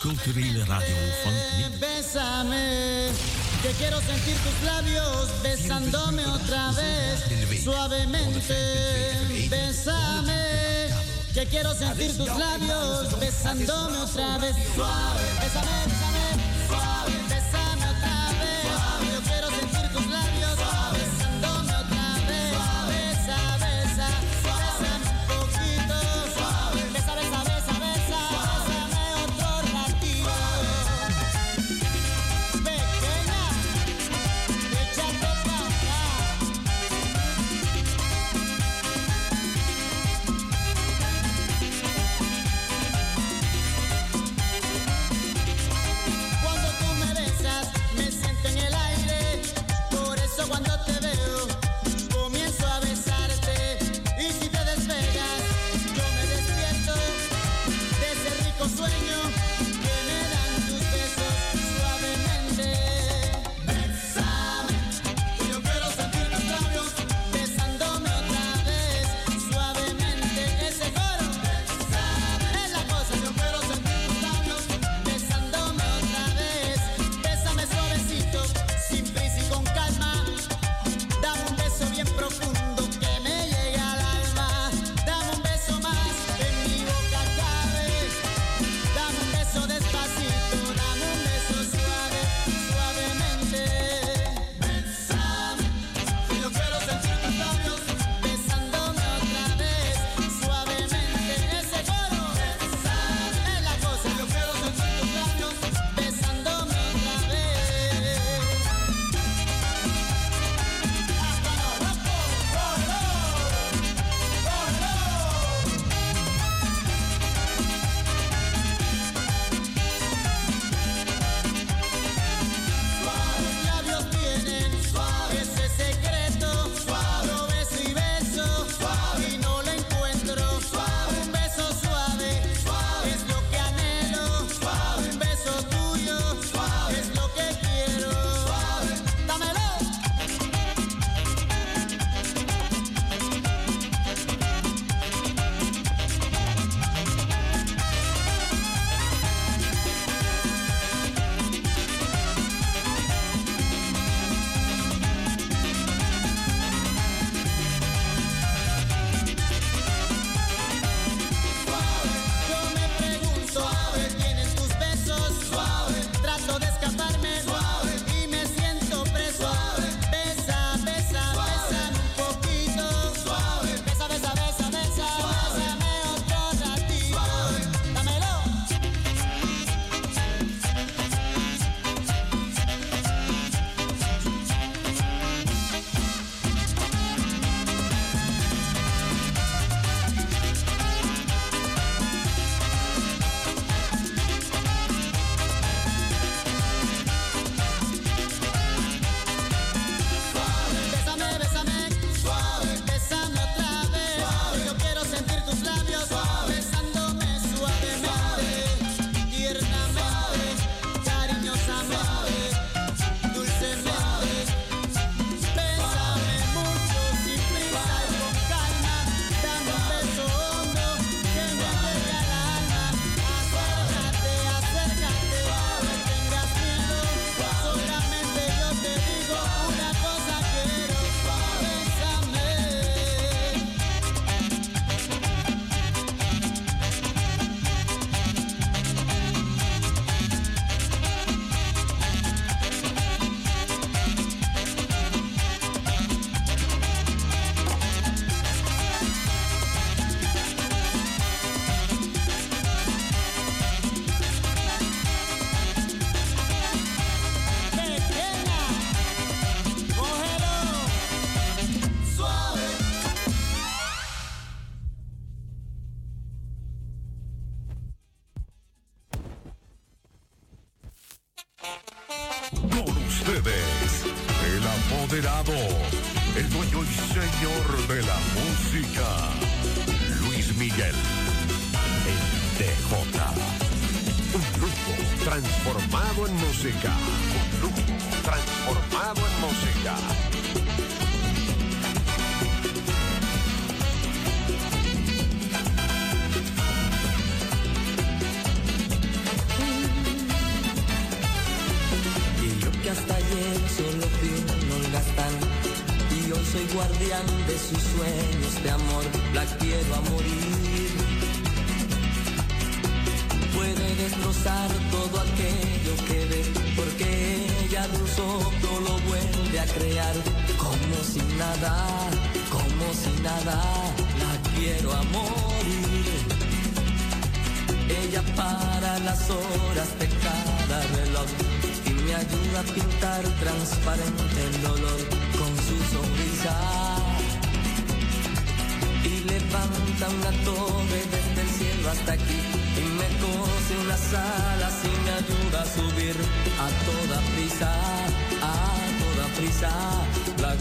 culturele radio van Nick. Bésame, que quiero sentir tus labios besándome otra vez, suavemente. Bésame, que quiero sentir tus labios besándome otra vez, suave. Bésame, bésame, suave, bésame.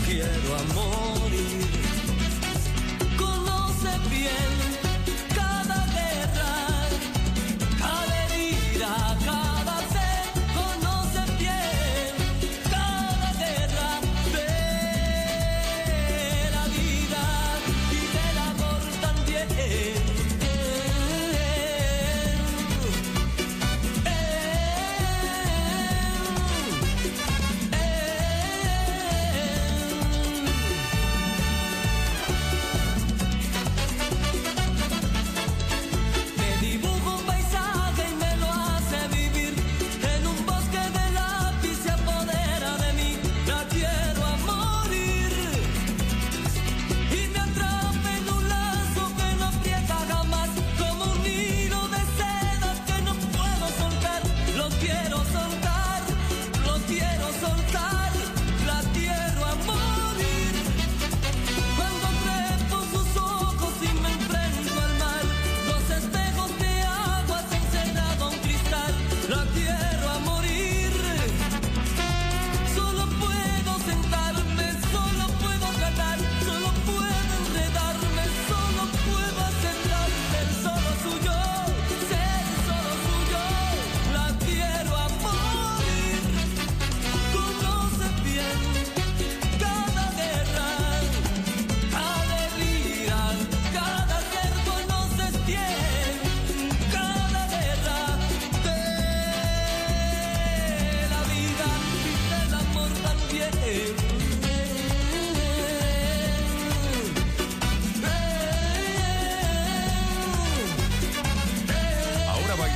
quiero a morir. Conoce bien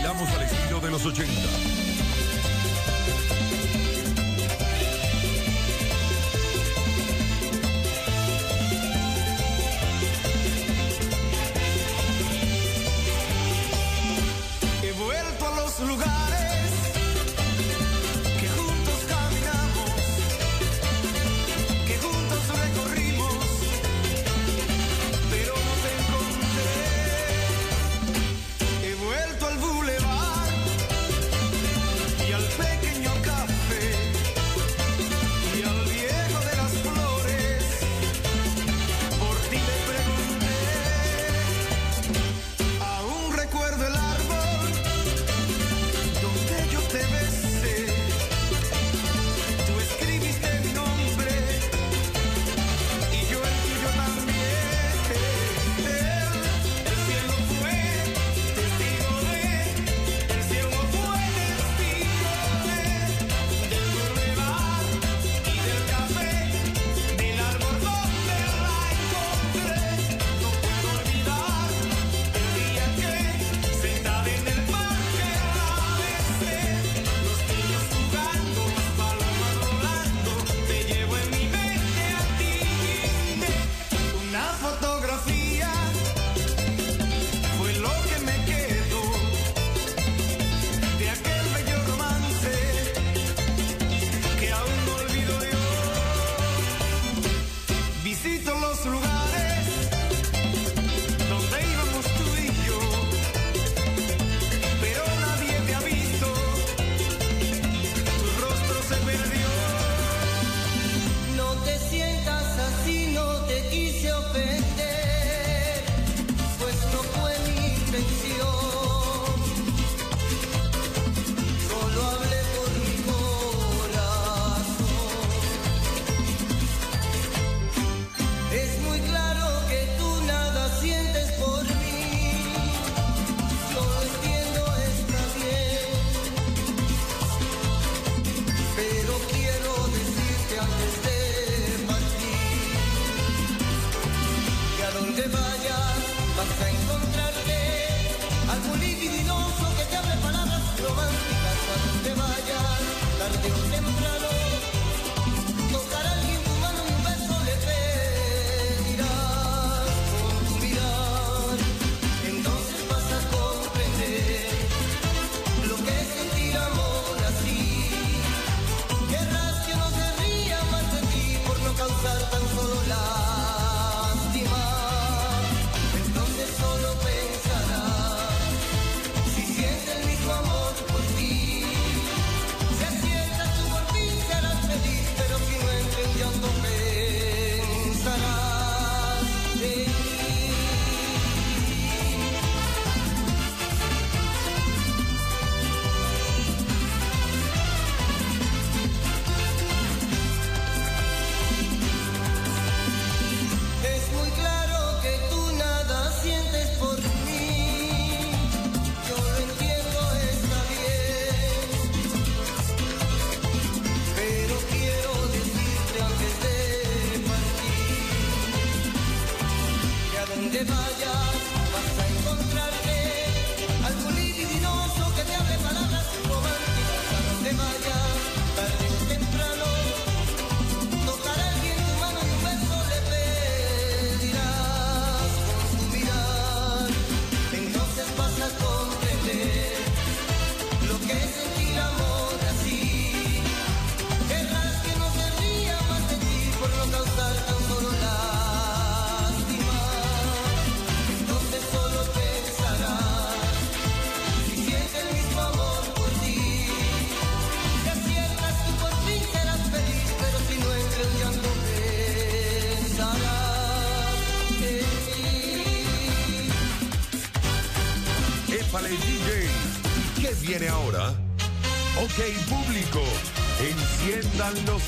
bailamos al estilo de los 80.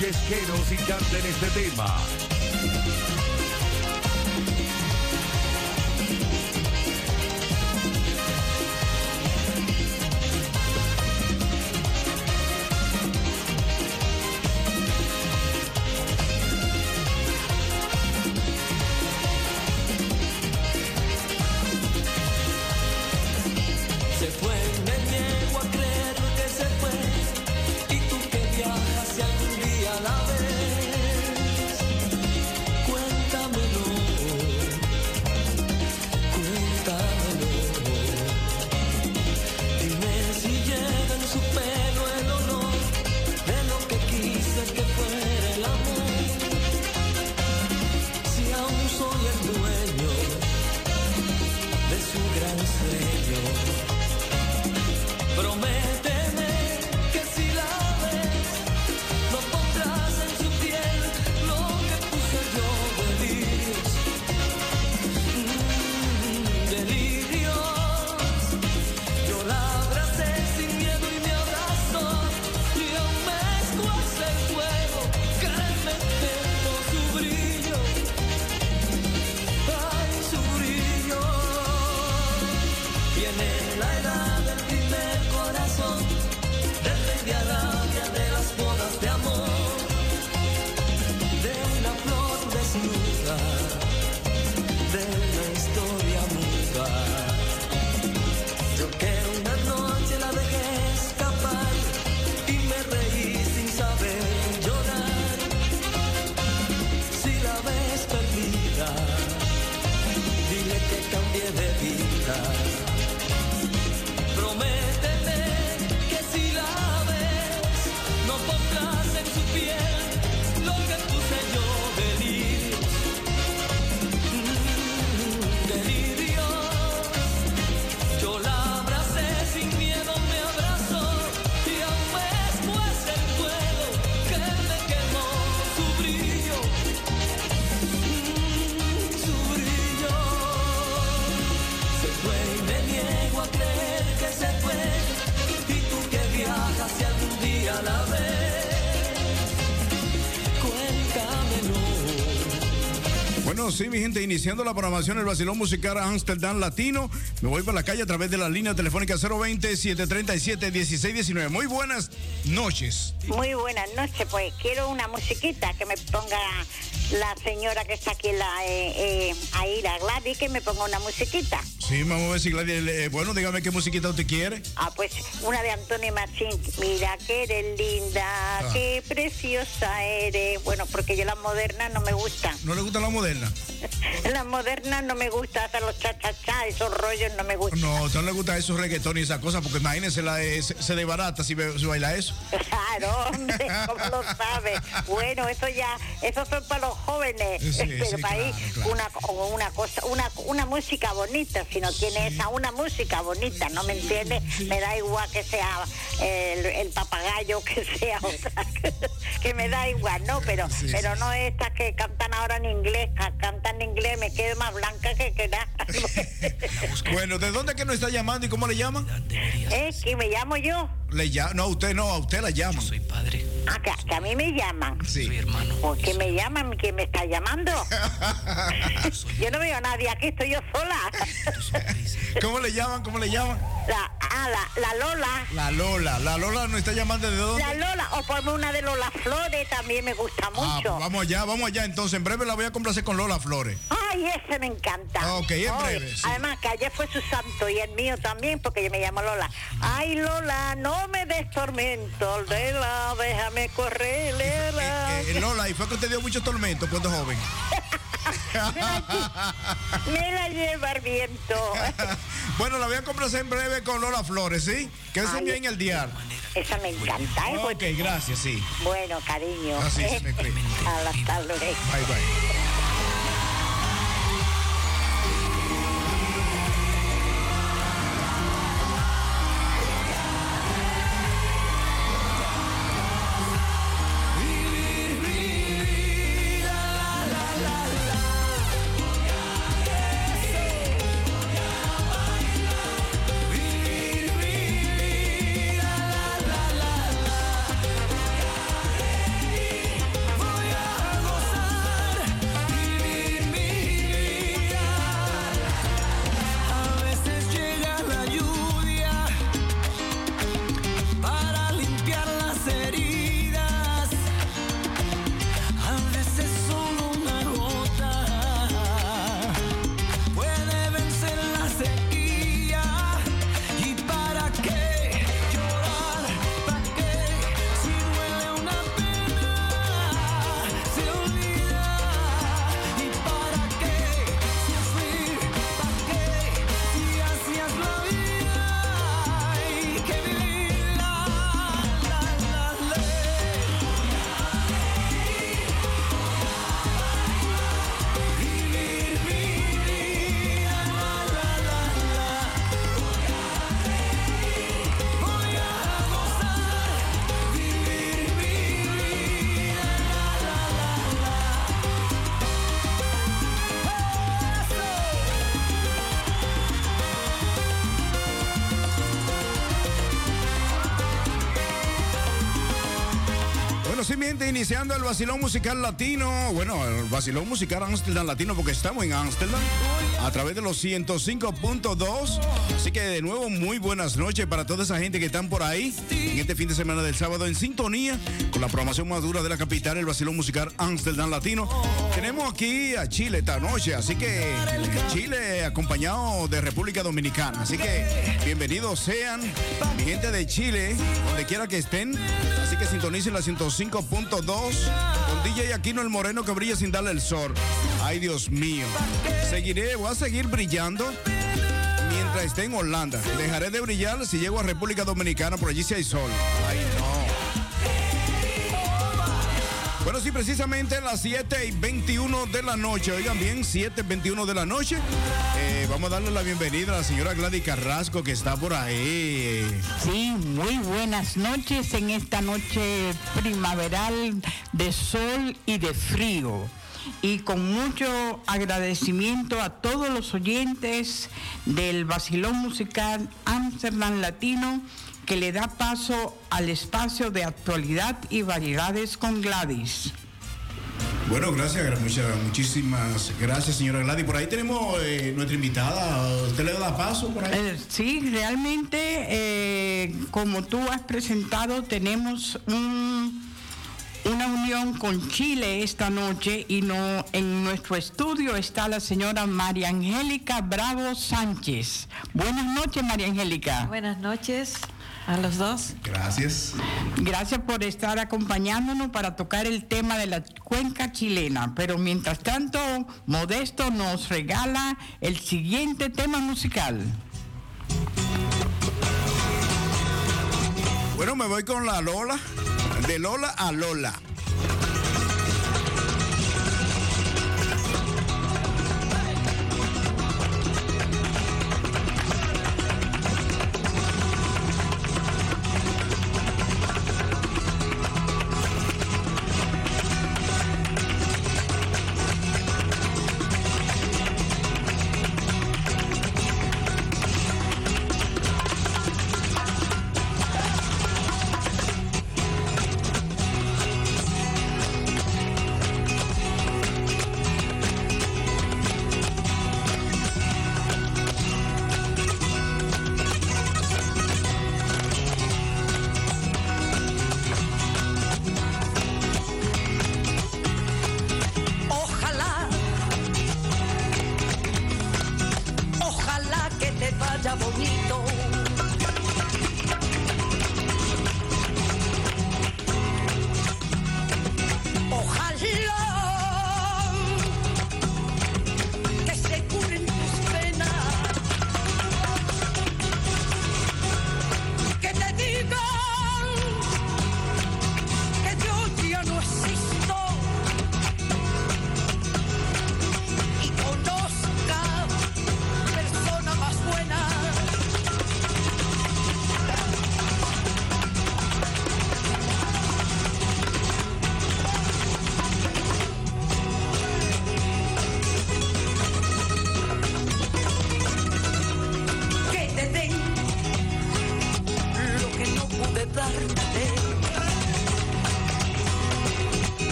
yesqueros y canten este tema. mi gente, iniciando la programación, el vacilón musical Amsterdam Latino. Me voy por la calle a través de la línea telefónica 020-737-1619. Muy buenas noches. Muy buenas noches, pues quiero una musiquita que me ponga la señora que está aquí, la, eh, eh, ahí, la Gladys, que me ponga una musiquita. Sí, vamos a ver si Gladys, eh, eh, bueno, dígame qué musiquita usted quiere. Ah, pues una de Antonio Machín. Mira que eres linda, ah. qué preciosa eres. Bueno, porque yo la moderna no me gusta. ¿No le gusta la moderna? Las modernas no me gusta, hasta los cha-cha-cha, esos rollos no me gustan. No, a usted no le gusta esos reggaetones y esas cosas, porque imagínense, la, se, se desbarata si, si, baila eso. Claro, hombre, ¿cómo lo sabe? Bueno, eso ya, eso son para los jóvenes sí, este, del sí, país. Una, una, cosa, una, una música bonita, si no tiene sí. esa, una música bonita, ¿no me entiende? Me da igual que sea el, el papagayo, que sea otra, que me da igual, ¿no? Pero, pero no estas que cantan ahora en inglés, cantan en inglés, me quedo más blanca que que nada. Bueno, ¿de dónde que nos está llamando y cómo le llaman? Es que me llamo yo. Le no, a usted no, a usted la llaman. Soy padre, Ah, que, que a mí me llaman. Sí. soy hermano. ¿Por qué me llaman? ¿Quién me está llamando? yo no veo a nadie aquí, estoy yo sola. ¿Cómo le llaman? ¿Cómo le llaman? La, ah, la, la Lola. La Lola. La Lola nos está llamando de dónde? La Lola, o ponme una de Lola Flores, también me gusta Ah, mucho. pues vamos allá, vamos allá. Entonces, en breve la voy a complacer con Lola Flores. Ay, ese me encanta. Ok, en breve, sí. Además, que ayer fue su santo y el mío también, porque yo me llamo Lola. Ay, Lola, no me des tormento, Lela, déjame correr, Lela. Eh, eh, Lola, ¿y fue que usted dio muchos tormentos cuando joven? Me la lleva el viento. bueno, la voy a complacer en breve con Lola Flores, ¿sí? Que es bien el diario. Esa me encanta, ¿eh? Ok, gracias, sí. Bueno, cariño. Así se me luego. Bye, bye. Iniciando el vacilón musical latino. Bueno, el vacilón musical Amsterdam latino, porque estamos en Amsterdam a través de los 105.2. Así que de nuevo, muy buenas noches para toda esa gente que están por ahí en este fin de semana del sábado en sintonía con la programación más dura de la capital, el vacilón musical Amsterdam latino. Tenemos aquí a Chile esta noche, así que Chile acompañado de República Dominicana. Así que bienvenidos sean, mi gente de Chile, donde quiera que estén. Así que sintonicen la 105.2 con DJ Aquino el Moreno que brilla sin darle el sol. Ay, Dios mío. Seguiré, voy a seguir brillando mientras esté en Holanda. Dejaré de brillar si llego a República Dominicana, por allí si hay sol. Sí, precisamente a las 7 y 21 de la noche. Oigan bien, 7 y 21 de la noche. Eh, vamos a darle la bienvenida a la señora Gladys Carrasco que está por ahí. Sí, muy buenas noches en esta noche primaveral de sol y de frío. Y con mucho agradecimiento a todos los oyentes del Basilón Musical Amsterdam Latino que le da paso al espacio de actualidad y variedades con Gladys. Bueno, gracias, muchas, muchísimas gracias, señora Gladys. Por ahí tenemos eh, nuestra invitada. ¿Usted le da paso por ahí? Eh, sí, realmente, eh, como tú has presentado, tenemos un- una unión con Chile esta noche y no en nuestro estudio está la señora María Angélica Bravo Sánchez. Buenas noches, María Angélica. Buenas noches. A los dos. Gracias. Gracias por estar acompañándonos para tocar el tema de la cuenca chilena. Pero mientras tanto, Modesto nos regala el siguiente tema musical. Bueno, me voy con la Lola. De Lola a Lola.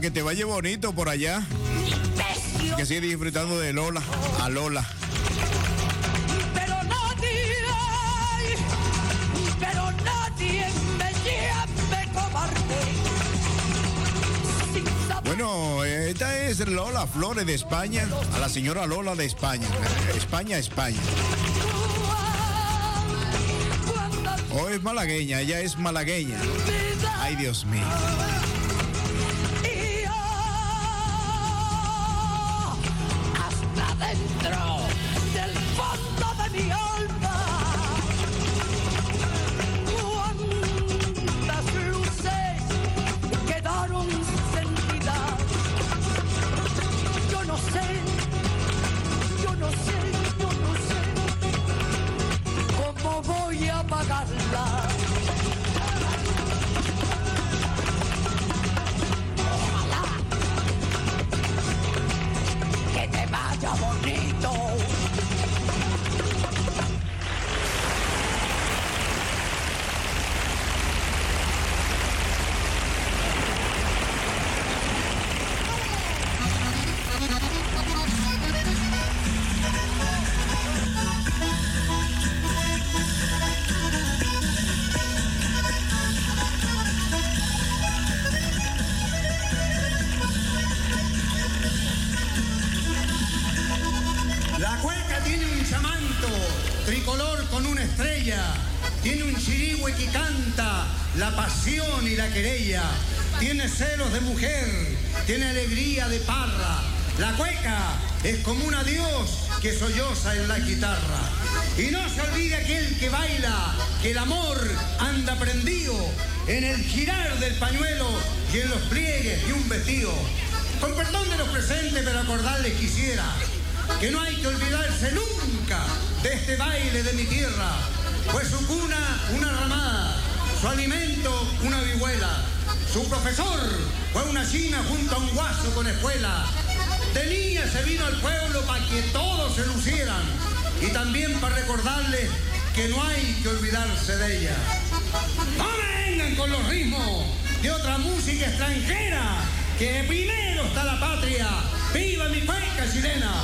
Que te vaya bonito por allá. Que sigue disfrutando de Lola, a Lola. Bueno, esta es Lola Flores de España, a la señora Lola de España. España, España. O oh, es malagueña, ella es malagueña. Ay, Dios mío. Como un adiós que solloza en la guitarra. Y no se olvide aquel que baila, que el amor anda prendido en el girar del pañuelo y en los pliegues de un vestido. Con perdón de los presentes, pero acordarles quisiera que no hay que olvidarse nunca de este baile de mi tierra. Fue su cuna una ramada, su alimento una vihuela, su profesor fue una china junto a un guaso con escuela. De niña se vino al pueblo para que todos se lucieran y también para recordarles que no hay que olvidarse de ella. No vengan con los ritmos de otra música extranjera, que primero está la patria. ¡Viva mi cueca chilena!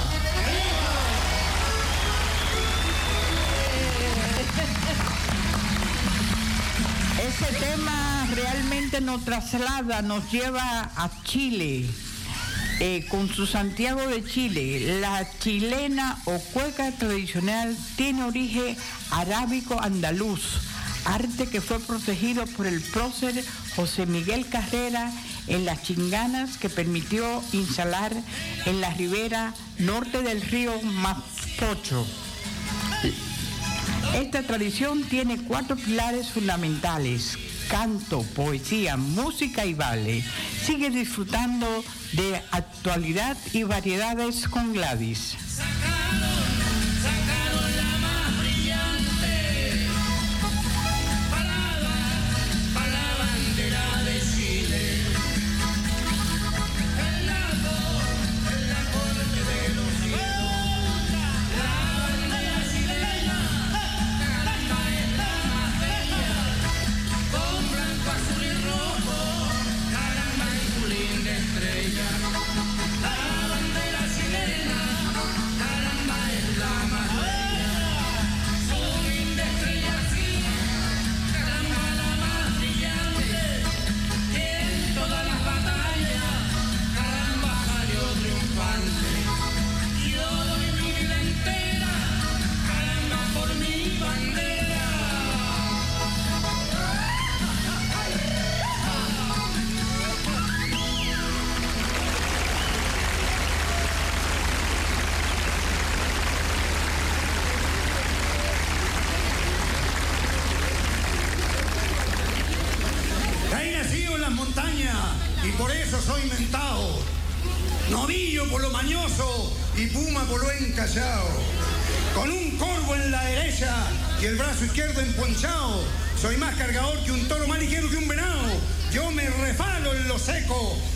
Ese tema realmente nos traslada, nos lleva a Chile, eh, con su Santiago de Chile. La chilena o cueca tradicional tiene origen arábico andaluz, arte que fue protegido por el prócer José Miguel Carrera en las chinganas que permitió instalar en la ribera norte del río Mapocho. Esta tradición tiene cuatro pilares fundamentales. Canto, poesía, música y baile. Sigue disfrutando de actualidad y variedades con Gladys.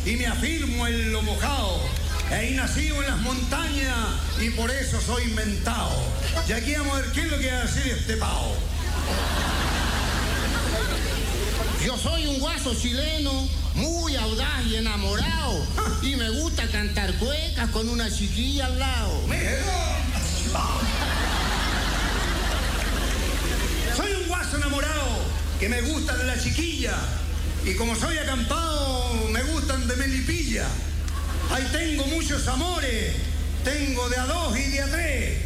Y me afirmo en lo mojado. He nacido en las montañas y por eso soy mentado. Y aquí vamos a ver qué es lo que va a decir este pavo. Yo soy un guaso chileno, muy audaz y enamorado. Y me gusta cantar cuecas con una chiquilla al lado. Soy un guaso enamorado que me gusta de la chiquilla. Y como soy acampado, me gustan de melipilla. Ahí tengo muchos amores. Tengo de a dos y de a tres.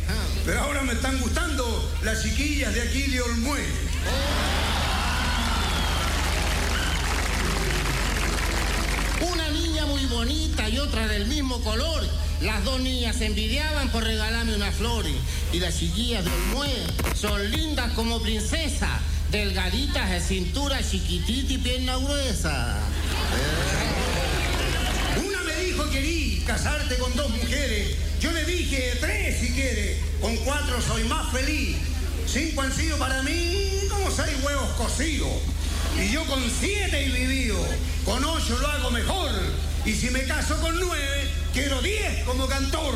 Pero ahora me están gustando las chiquillas de aquí de Olmué. Una niña muy bonita y otra del mismo color. Las dos niñas se envidiaban por regalarme unas flores. Y las chiquillas del Olmué son lindas como princesa. Delgaditas de cintura, chiquitita y pierna gruesa. Con dos mujeres. Yo le dije tres si quiere. Con cuatro soy más feliz. Cinco han sido para mí como seis huevos cocidos. Y yo con siete he vivido. Con ocho lo hago mejor. Y si me caso con nueve, quiero diez como cantor.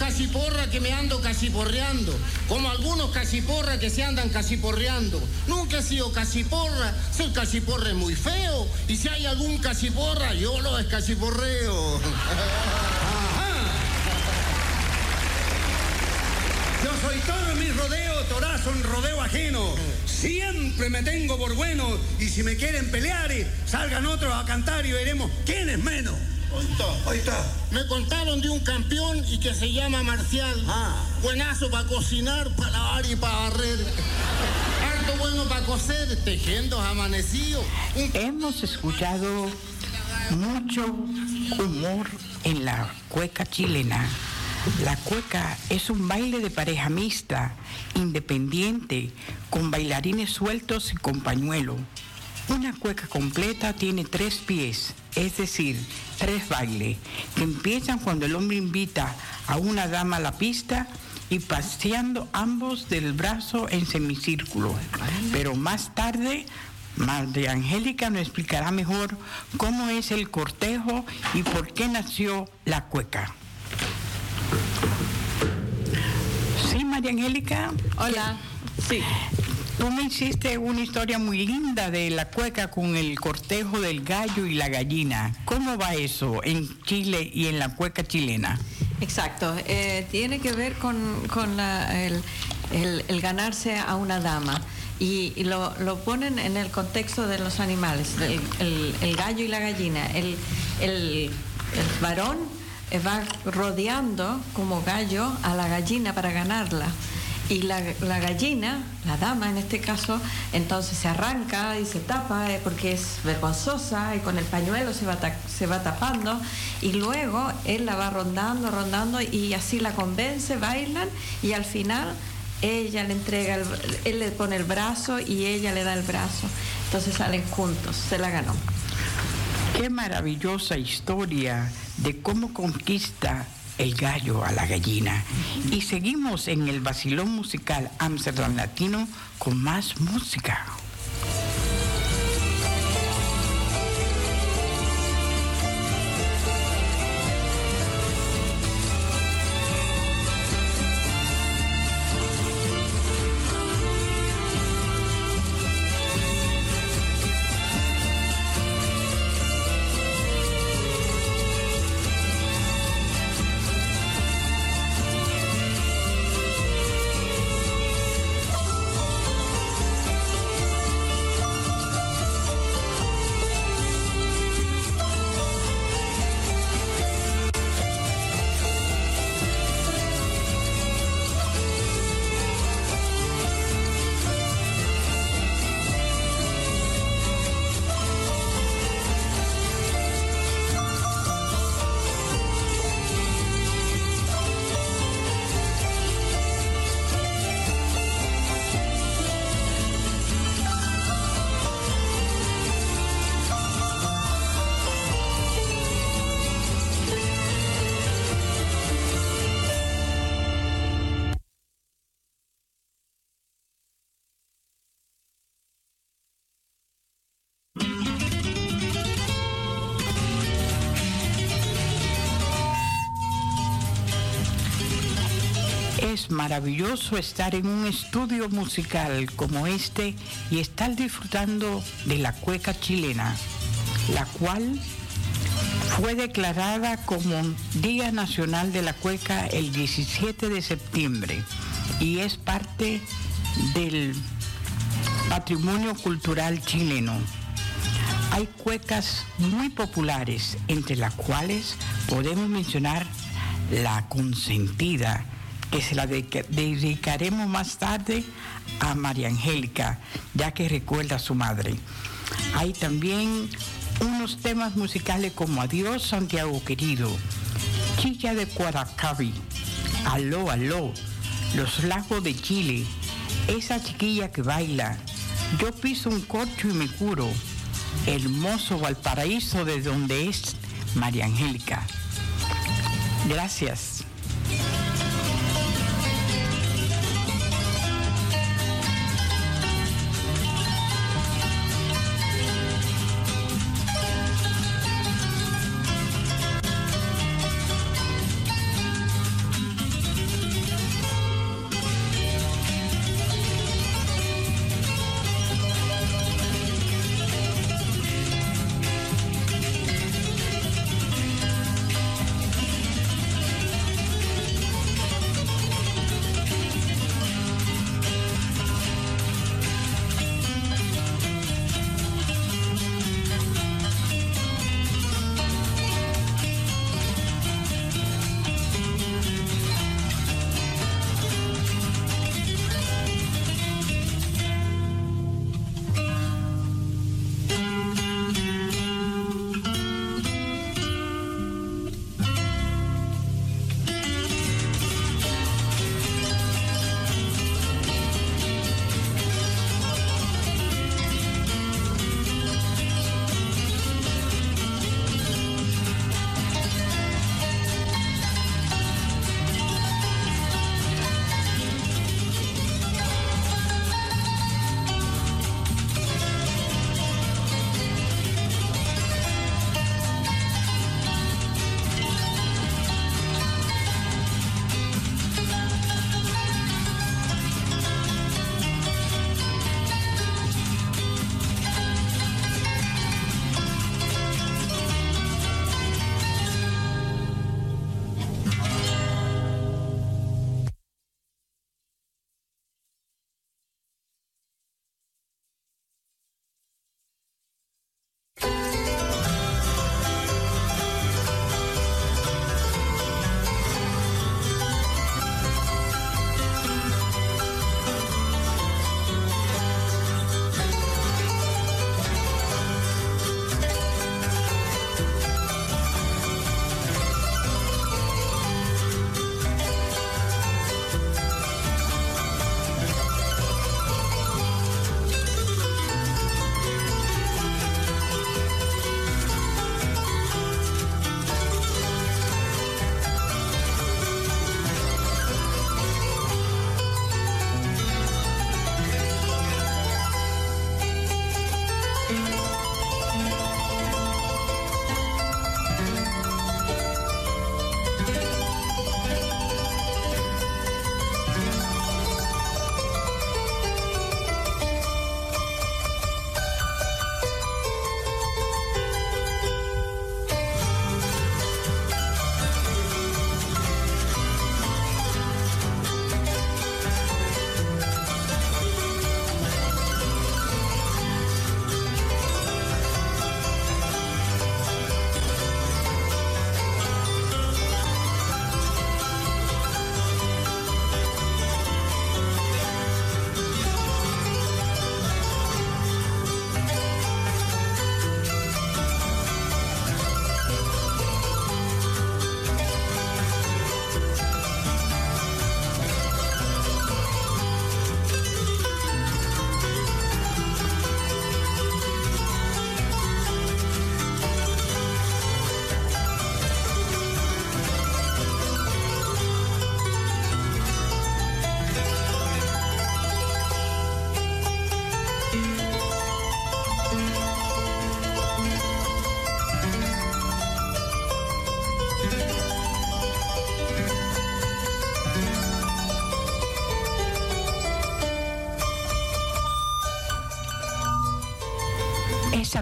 Caciporra que me ando caciporreando, como algunos caciporras que se andan caciporreando. Nunca he sido caciporra, ser caciporra es muy feo. Y si hay algún caciporra, yo lo escaciporreo. Yo soy todo en mis rodeos, torazo en rodeo ajeno. Siempre me tengo por bueno y si me quieren pelear, salgan otros a cantar y veremos quién es menos. Ahí está, ahí está. Me contaron de un campeón y que se llama Marcial. Ah. Buenazo para cocinar, para lavar y para barrer. Harto bueno para coser, tejiendo amanecido. Un Hemos escuchado mucho humor en la cueca chilena. La cueca es un baile de pareja mixta, independiente, con bailarines sueltos y con pañuelo. Una cueca completa tiene tres pies, es decir, tres bailes, que empiezan cuando el hombre invita a una dama a la pista y paseando ambos del brazo en semicírculo. Pero más tarde, María Angélica nos explicará mejor cómo es el cortejo y por qué nació la cueca. Sí, María Angélica. Hola. Sí. Tú me hiciste una historia muy linda de la cueca con el cortejo del gallo y la gallina. ¿Cómo va eso en Chile y en la cueca chilena? Exacto. Eh, tiene que ver con, con el, ganarse a una dama. Y, y lo, lo ponen en el contexto de los animales, el, el- gallo y la gallina. El varón eh, va rodeando como gallo a la gallina para ganarla. Y la, gallina, la dama en este caso, entonces se arranca y se tapa eh, porque es vergonzosa y con el pañuelo se va, se va tapando y luego él la va rondando, rondando y así la convence, bailan y al final ella le entrega, el- él le pone el brazo y ella le da el brazo. Entonces salen juntos, se la ganó. Qué maravillosa historia de cómo conquista el gallo a la gallina. Y seguimos en el vacilón musical Amsterdam Latino con más música. Maravilloso estar en un estudio musical como este y estar disfrutando de la cueca chilena, la cual fue declarada como Día Nacional de la Cueca el 17 de septiembre y es parte del patrimonio cultural chileno. Hay cuecas muy populares, entre las cuales podemos mencionar la consentida, que se la dedica- dedicaremos más tarde a María Angélica, ya que recuerda a su madre. Hay también unos temas musicales como Adiós Santiago Querido, Chilla de Cuaracabi, Aló, Aló, Los Lagos de Chile, Esa chiquilla que baila, Yo piso un corcho y me curo, Hermoso Valparaíso de donde es María Angélica. Gracias.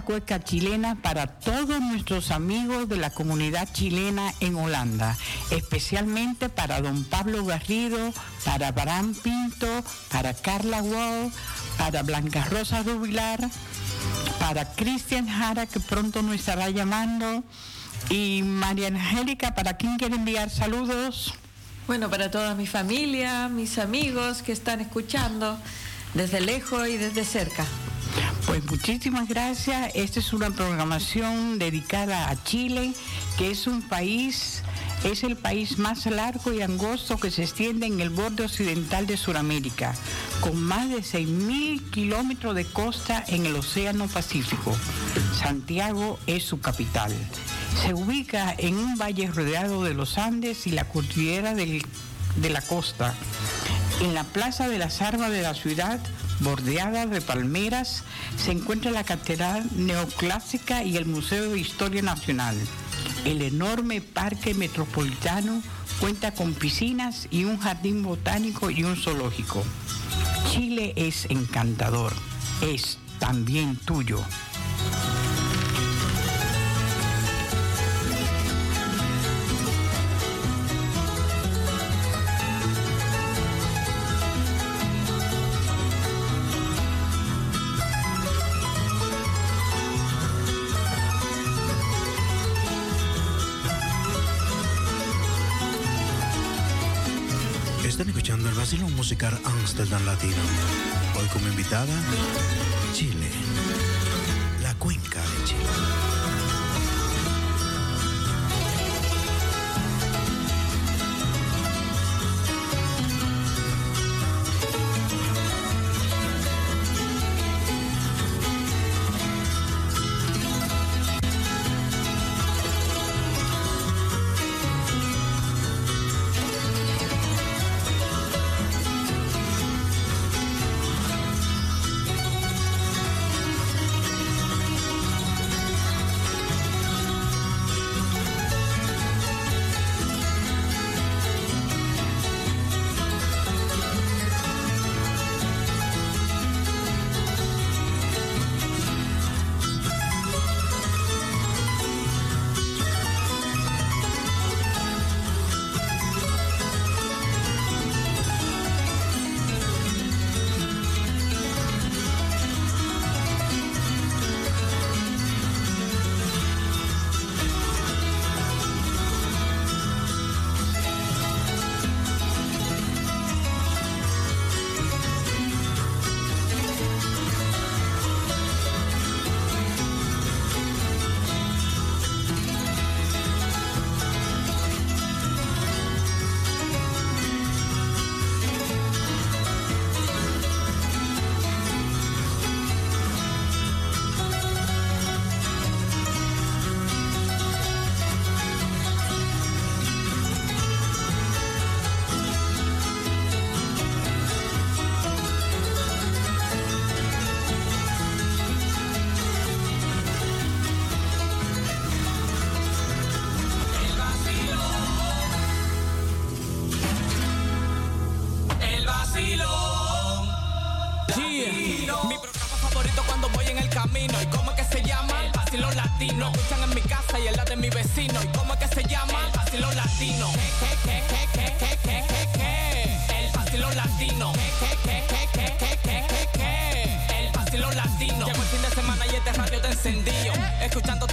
Cueca chilena para todos nuestros amigos de la comunidad chilena en Holanda, especialmente para don Pablo Garrido, para Barán Pinto, para Carla Wall, para Blanca Rosa Rubilar, para Cristian Jara, que pronto nos estará llamando, y María Angélica, ¿para quién quiere enviar saludos? Bueno, para toda mi familia, mis amigos que están escuchando desde lejos y desde cerca. Pues muchísimas gracias. Esta es una programación dedicada a Chile, que es un país, es el país más largo y angosto que se extiende en el borde occidental de Sudamérica, con más de 6.000 kilómetros de costa en el Océano Pacífico. Santiago es su capital. Se ubica en un valle rodeado de los Andes y la cordillera del- de la costa. En la Plaza de las Armas de la ciudad, bordeada de palmeras, se encuentra la Catedral Neoclásica y el Museo de Historia Nacional. El enorme Parque Metropolitano cuenta con piscinas y un jardín botánico y un zoológico. Chile es encantador, es también tuyo. Musical Amsterdam Latino. Hoy como invitada, Chile. La cuenca de Chile. Escuchando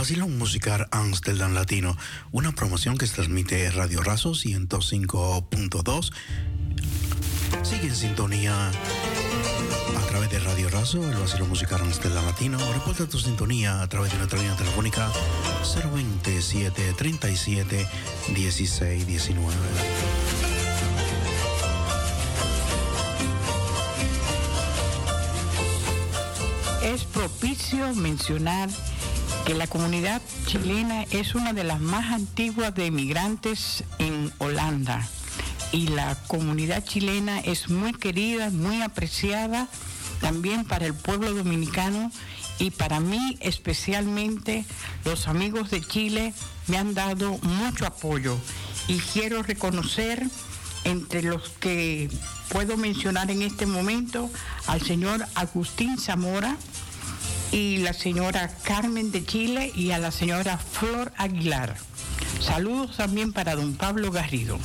Basilón Musical Amsterdam Latino, una promoción que se transmite Radio Razo 105.2. Sigue en sintonía a través de Radio Razo, el Basilón Musical Amsterdam Latino. Reporta tu sintonía a través de nuestra línea telefónica 027 37 16 19. Es propicio mencionar que la comunidad chilena es una de las más antiguas de emigrantes en Holanda. Y la comunidad chilena es muy querida, muy apreciada también para el pueblo dominicano. Y para mí especialmente los amigos de Chile me han dado mucho apoyo. Y quiero reconocer entre los que puedo mencionar en este momento al señor Agustín Zamora y la señora Carmen de Chile y a la señora Flor Aguilar. Saludos también para don Pablo Garrido.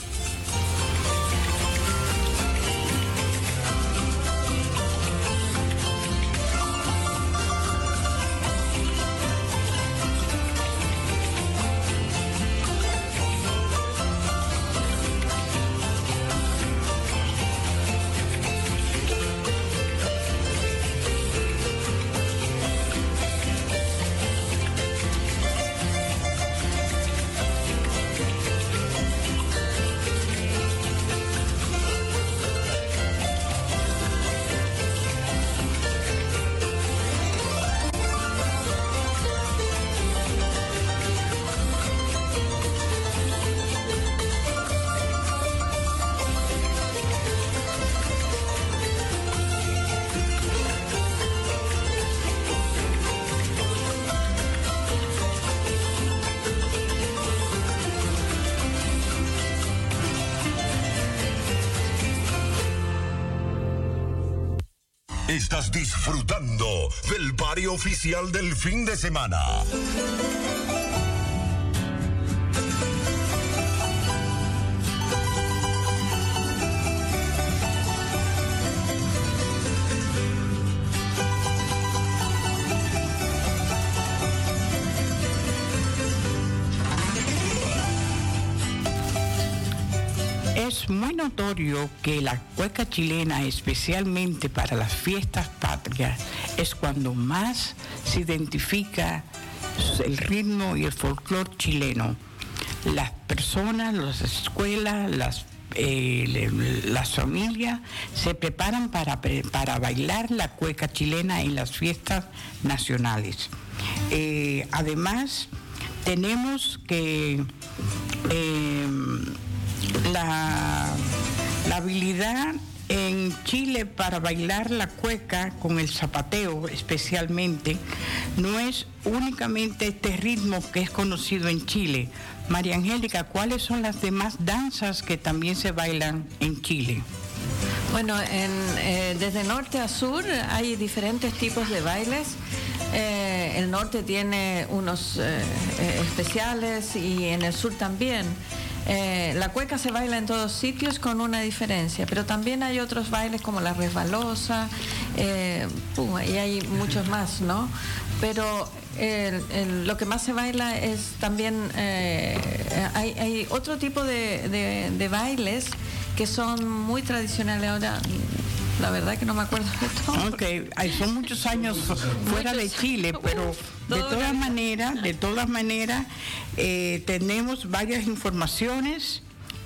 Disfrutando del barrio oficial del fin de semana. Es muy notorio que la cueca chilena, especialmente para las fiestas es cuando más se identifica el ritmo y el folclore chileno. Las personas, las escuelas, las, eh, las familias se preparan para, para bailar la cueca chilena en las fiestas nacionales. Eh, además, tenemos que eh, la, la habilidad en Chile para bailar la cueca con el zapateo especialmente no es únicamente este ritmo que es conocido en Chile. María Angélica, ¿cuáles son las demás danzas que también se bailan en Chile? Bueno, en, eh, desde norte a sur hay diferentes tipos de bailes. Eh, el norte tiene unos eh, especiales y en el sur también. Eh, la cueca se baila en todos sitios con una diferencia, pero también hay otros bailes como la resbalosa eh, y hay muchos más, ¿no? Pero lo que más se baila es también, eh, hay, otro tipo de bailes que son muy tradicionales ahora. La verdad que no me acuerdo de todo. Ok, ay, son muchos años fuera de Chile, pero de todas maneras, de todas maneras, eh, tenemos varias informaciones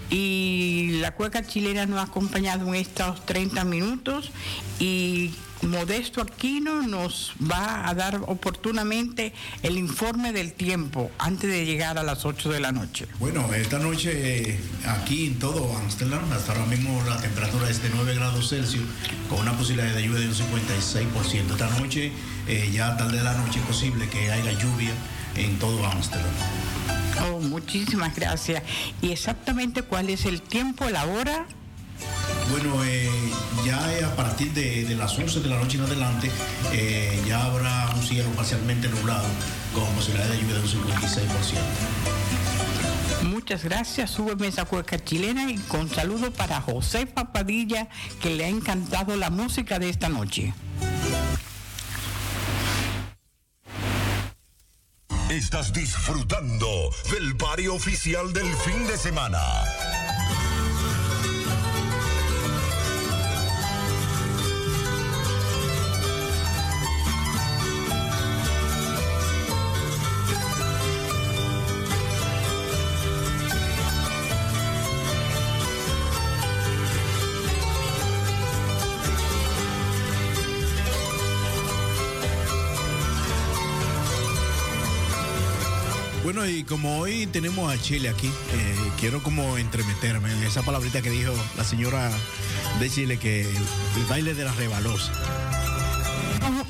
y la cueca chilena nos ha acompañado en estos 30 minutos y Modesto Aquino nos va a dar oportunamente el informe del tiempo antes de llegar a las 8 de la noche. Bueno, esta noche eh, aquí en todo Amsterdam, hasta ahora mismo la temperatura es de 9 grados Celsius, con una posibilidad de lluvia de un 56%. Esta noche, eh, ya tarde de la noche, es posible que haya lluvia en todo Amsterdam. Oh, muchísimas gracias. ¿Y exactamente cuál es el tiempo, la hora? Bueno, eh, ya a partir de, de las 11 de la noche en adelante, eh, ya habrá un cielo parcialmente nublado, con posibilidad de lluvia de un 56%. Muchas gracias, súbeme esa cueca chilena y con saludo para José Papadilla, que le ha encantado la música de esta noche. Estás disfrutando del party oficial del fin de semana. Y como hoy tenemos a Chile aquí, eh, quiero como entremeterme en esa palabrita que dijo la señora de Chile, que el baile de la rebalosa.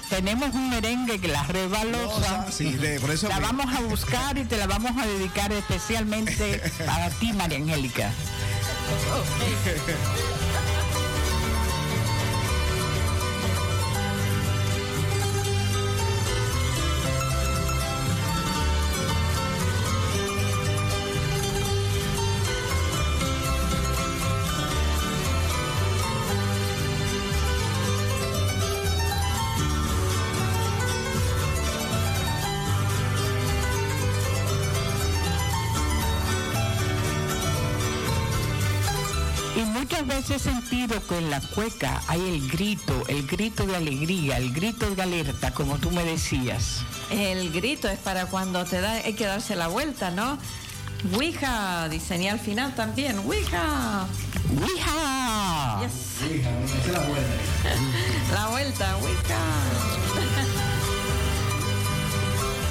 Tenemos un merengue que la rebalosa. Sí, de- por eso la me- vamos a buscar y te la vamos a dedicar especialmente para ti, María Angélica. muchas veces he sentido que en la cueca hay el grito, el grito de alegría, el grito de alerta, como tú me decías. El grito es para cuando te da, hay que darse la vuelta, ¿no? Ouija, diseñé al final también. Ouija. Ouija. Yes. La vuelta, Ouija.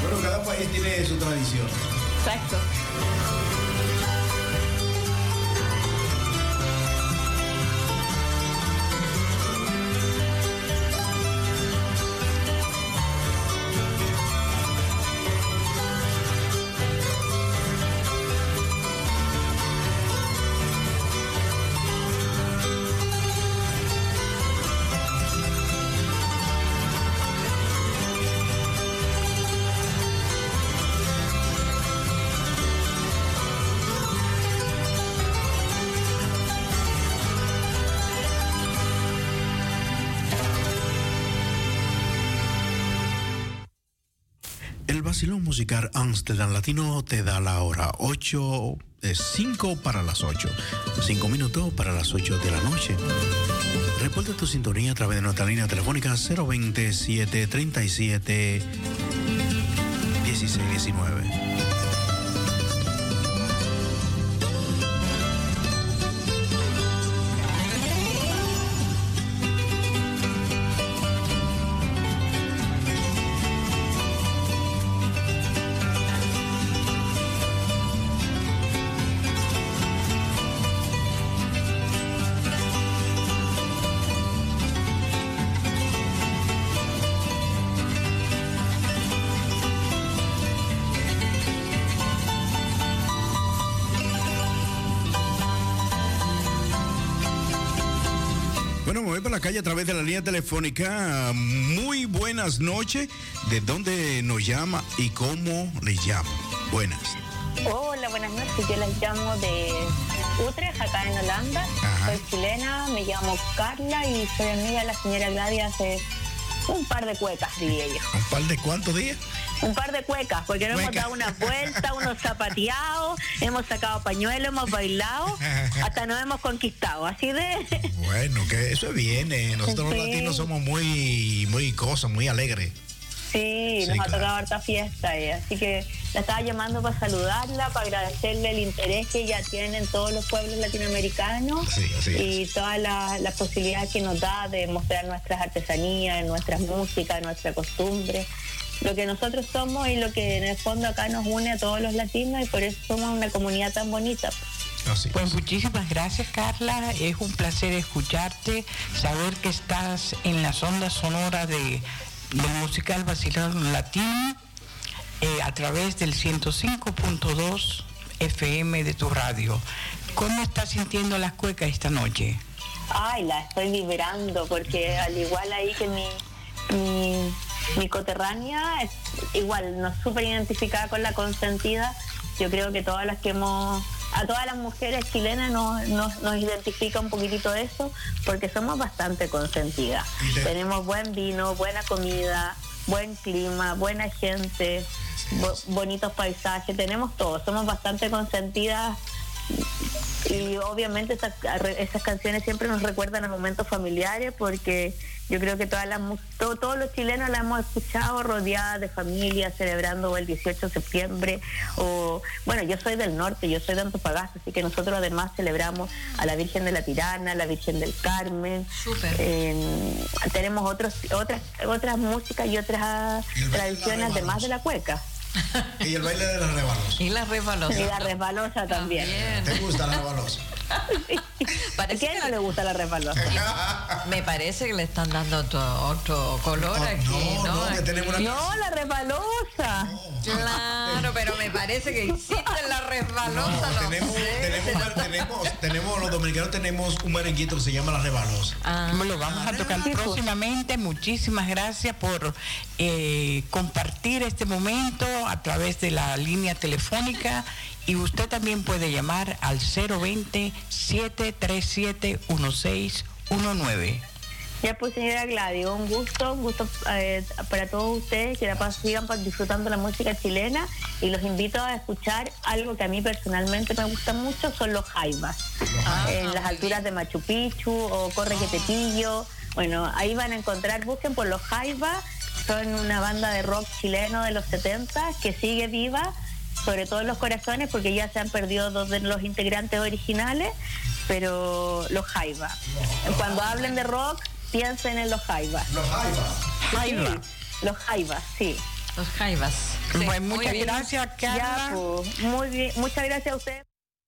Bueno, cada país tiene su tradición. Exacto. Musical Amsterdam Latino te da la hora 8, 5 para las 8, 5 minutos para las 8 de la noche. Reporta tu sintonía a través de nuestra línea telefónica 027 37 16 19. Bueno, me voy para la calle a través de la línea telefónica. Muy buenas noches. ¿De dónde nos llama y cómo le llama? Buenas. Hola, buenas noches. Yo les llamo de Utrecht, acá en Holanda. Soy chilena, me llamo Carla y soy amiga de la señora Gladys hace un par de cuecas, diría yo. ¿Un par de cuántos días? Un par de cuecas, porque nos hemos dado una vuelta, unos zapateados, hemos sacado pañuelos, hemos bailado, hasta nos hemos conquistado. Así de. Bueno, que eso viene. Nosotros los latinos somos muy, muy cosas, muy alegres. Sí, Sí, nos ha tocado harta fiesta. eh. Así que la estaba llamando para saludarla, para agradecerle el interés que ella tiene en todos los pueblos latinoamericanos Sí, es. y toda la, la posibilidad que nos da de mostrar nuestras artesanías, nuestras músicas, nuestra costumbre, lo que nosotros somos y lo que en el fondo acá nos une a todos los latinos y por eso somos una comunidad tan bonita. Pues muchísimas gracias Carla, es un placer escucharte, saber que estás en las ondas sonoras de, del musical Vacilón Latino eh, a través del 105.2 FM de tu radio. ¿Cómo estás sintiendo las cuecas esta noche? Ay, la estoy vibrando porque al igual ahí que mi, mi, mi coterránea, es igual, nos súper identificada con la consentida. Yo creo que todas las que hemos, a todas las mujeres chilenas nos, nos, nos identifica un poquitito eso porque somos bastante consentidas. Tenemos buen vino, buena comida, buen clima, buena gente, bo- bonitos paisajes, tenemos todo, somos bastante consentidas y obviamente esas, esas canciones siempre nos recuerdan a momentos familiares porque yo creo que todas las, mus- to- todos los chilenos la hemos escuchado rodeadas de familia, celebrando el 18 de septiembre. O, bueno, yo soy del norte, yo soy de Antofagasta, así que nosotros además celebramos a la Virgen de la Tirana, a la Virgen del Carmen. En- tenemos otros, otras, otras músicas y otras tradiciones además de la cueca. Y el baile de la rebalosa. Y la resbalosa. Y la resbalosa también. ¿Te gusta la rebalosa? ¿A quién no le gusta la resbalosa? Me parece que le están dando otro, otro color aquí, ¿no? no, que tenemos una- No, la resbalosa. Claro, pero me parece que hiciste la resbalosa. no tenemos, sé. tenemos, tenemos, tenemos, los dominicanos tenemos un merenguito que se llama la rebalosa. Lo vamos a tocar próximamente. Muchísimas gracias por eh, compartir este momento a través de la línea telefónica y usted también puede llamar al 020-737-1619. Ya pues señora Gladys, un gusto, un gusto eh, para todos ustedes que la paz sigan pa- disfrutando la música chilena y los invito a escuchar algo que a mí personalmente me gusta mucho, son los jaivas. en las alturas de Machu Picchu o Corre que te pillo. Bueno, ahí van a encontrar, busquen por los jaivas, son una banda de rock chileno de los 70 que sigue viva, sobre todo en los corazones porque ya se han perdido dos de los integrantes originales, pero los jaivas. Cuando hablen de rock, piensen en los jaivas. Los jaivas. Jaiva. los jaivas, sí. Los jaivas. Pues muchas gracias, Carla. Ya, pues, muy bien, muchas gracias a ustedes.